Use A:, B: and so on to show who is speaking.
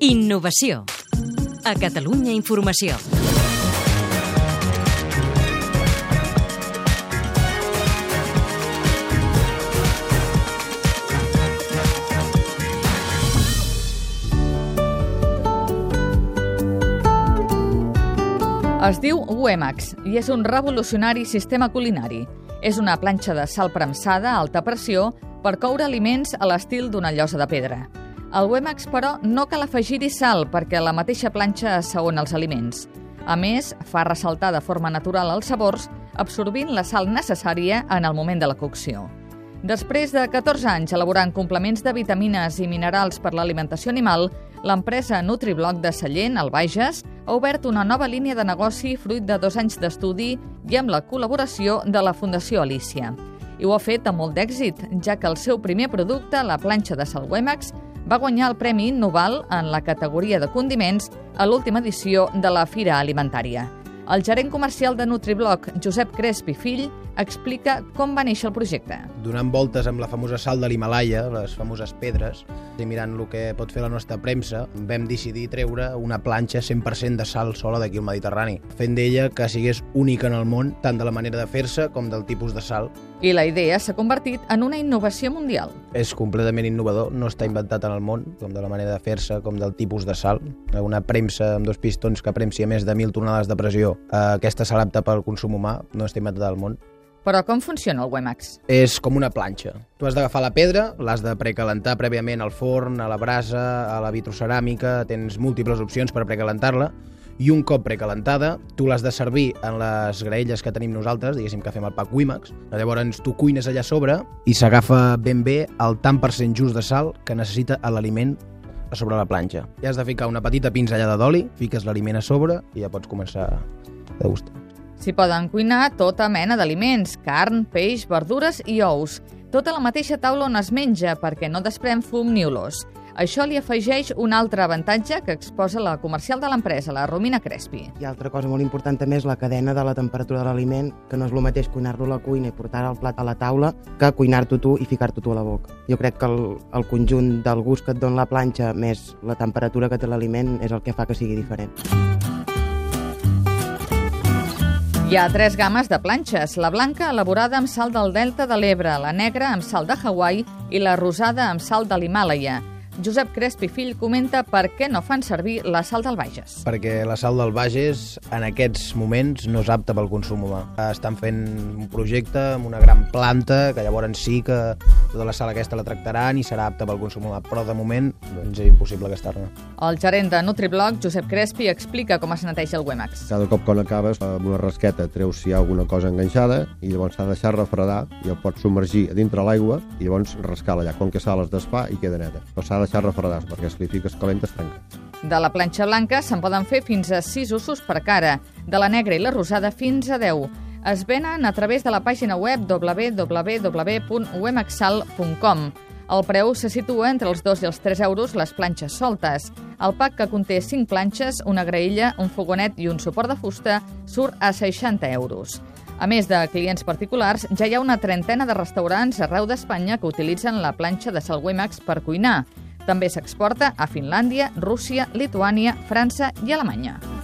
A: Innovació. A Catalunya Informació.
B: Es diu Wemax i és un revolucionari sistema culinari. És una planxa de sal premsada a alta pressió per coure aliments a l'estil d'una llosa de pedra. Al Wemax, però, no cal afegir-hi sal perquè la mateixa planxa assaona els aliments. A més, fa ressaltar de forma natural els sabors, absorbint la sal necessària en el moment de la cocció. Després de 14 anys elaborant complements de vitamines i minerals per l'alimentació animal, l'empresa NutriBlock de Sallent, al Bages, ha obert una nova línia de negoci fruit de dos anys d'estudi i amb la col·laboració de la Fundació Alicia. I ho ha fet amb molt d'èxit, ja que el seu primer producte, la planxa de Salwemax, va guanyar el Premi Innoval en la categoria de condiments a l'última edició de la Fira Alimentària. El gerent comercial de NutriBlock, Josep Crespi Fill, explica com va néixer el projecte.
C: Donant voltes amb la famosa sal de l'Himalaya, les famoses pedres, i mirant el que pot fer la nostra premsa, vam decidir treure una planxa 100% de sal sola d'aquí al Mediterrani, fent d'ella que sigués única en el món, tant de la manera de fer-se com del tipus de sal.
B: I la idea s'ha convertit en una innovació mundial.
C: És completament innovador, no està inventat en el món, com de la manera de fer-se, com del tipus de sal. Una premsa amb dos pistons que premsi a més de 1.000 tonelades de pressió, eh, aquesta sal apta pel consum humà, no està inventada al món.
B: Però com funciona el Wemax?
C: És com una planxa. Tu has d'agafar la pedra, l'has de precalentar prèviament al forn, a la brasa, a la vitroceràmica, tens múltiples opcions per precalentar-la, i un cop precalentada, tu l'has de servir en les graelles que tenim nosaltres, diguéssim que fem el pack Wimax. Llavors tu cuines allà sobre i s'agafa ben bé el tant per cent just de sal que necessita l'aliment a sobre la planxa. Ja has de ficar una petita pinzellada d'oli, fiques l'aliment a sobre i ja pots començar a degustar.
B: S'hi poden cuinar tota mena d'aliments, carn, peix, verdures i ous. Tota la mateixa taula on es menja perquè no desprèn fum ni olors. Això li afegeix un altre avantatge que exposa la comercial de l'empresa, la Romina Crespi.
D: I altra cosa molt important també és la cadena de la temperatura de l'aliment, que no és el mateix cuinar-lo a la cuina i portar el plat a la taula que cuinar-t'ho tu i ficar-t'ho tu a la boca. Jo crec que el, el conjunt del gust que et dona la planxa més la temperatura que té l'aliment és el que fa que sigui diferent.
B: Hi ha tres games de planxes, la blanca elaborada amb sal del delta de l'Ebre, la negra amb sal de Hawaii i la rosada amb sal de l'Himàlaia. Josep Crespi Fill comenta per què no fan servir la sal del Bages.
C: Perquè la sal del Bages en aquests moments no és apta pel consum humà. Estan fent un projecte amb una gran planta que llavors sí que tota la sal aquesta la tractaran i serà apta pel consum humà, però de moment doncs, és impossible gastar-ne.
B: El gerent de NutriBlock, Josep Crespi, explica com es neteja el Wemax.
E: Cada cop quan acabes amb una rasqueta treus si hi ha alguna cosa enganxada i llavors s'ha de deixar refredar i el pots submergir a dintre l'aigua i llavors rascar-la allà. Com que sal es desfà i queda neta. Però s'ha de deixar refredar perquè si li fiques calenta es trenca.
B: De la planxa blanca se'n poden fer fins a 6 usos per cara, de la negra i la rosada fins a 10. Es venen a través de la pàgina web www.wemaxal.com. El preu se situa entre els 2 i els 3 euros les planxes soltes. El pack que conté 5 planxes, una graella, un fogonet i un suport de fusta surt a 60 euros. A més de clients particulars, ja hi ha una trentena de restaurants arreu d'Espanya que utilitzen la planxa de Salwemax per cuinar. També s'exporta a Finlàndia, Rússia, Lituània, França i Alemanya.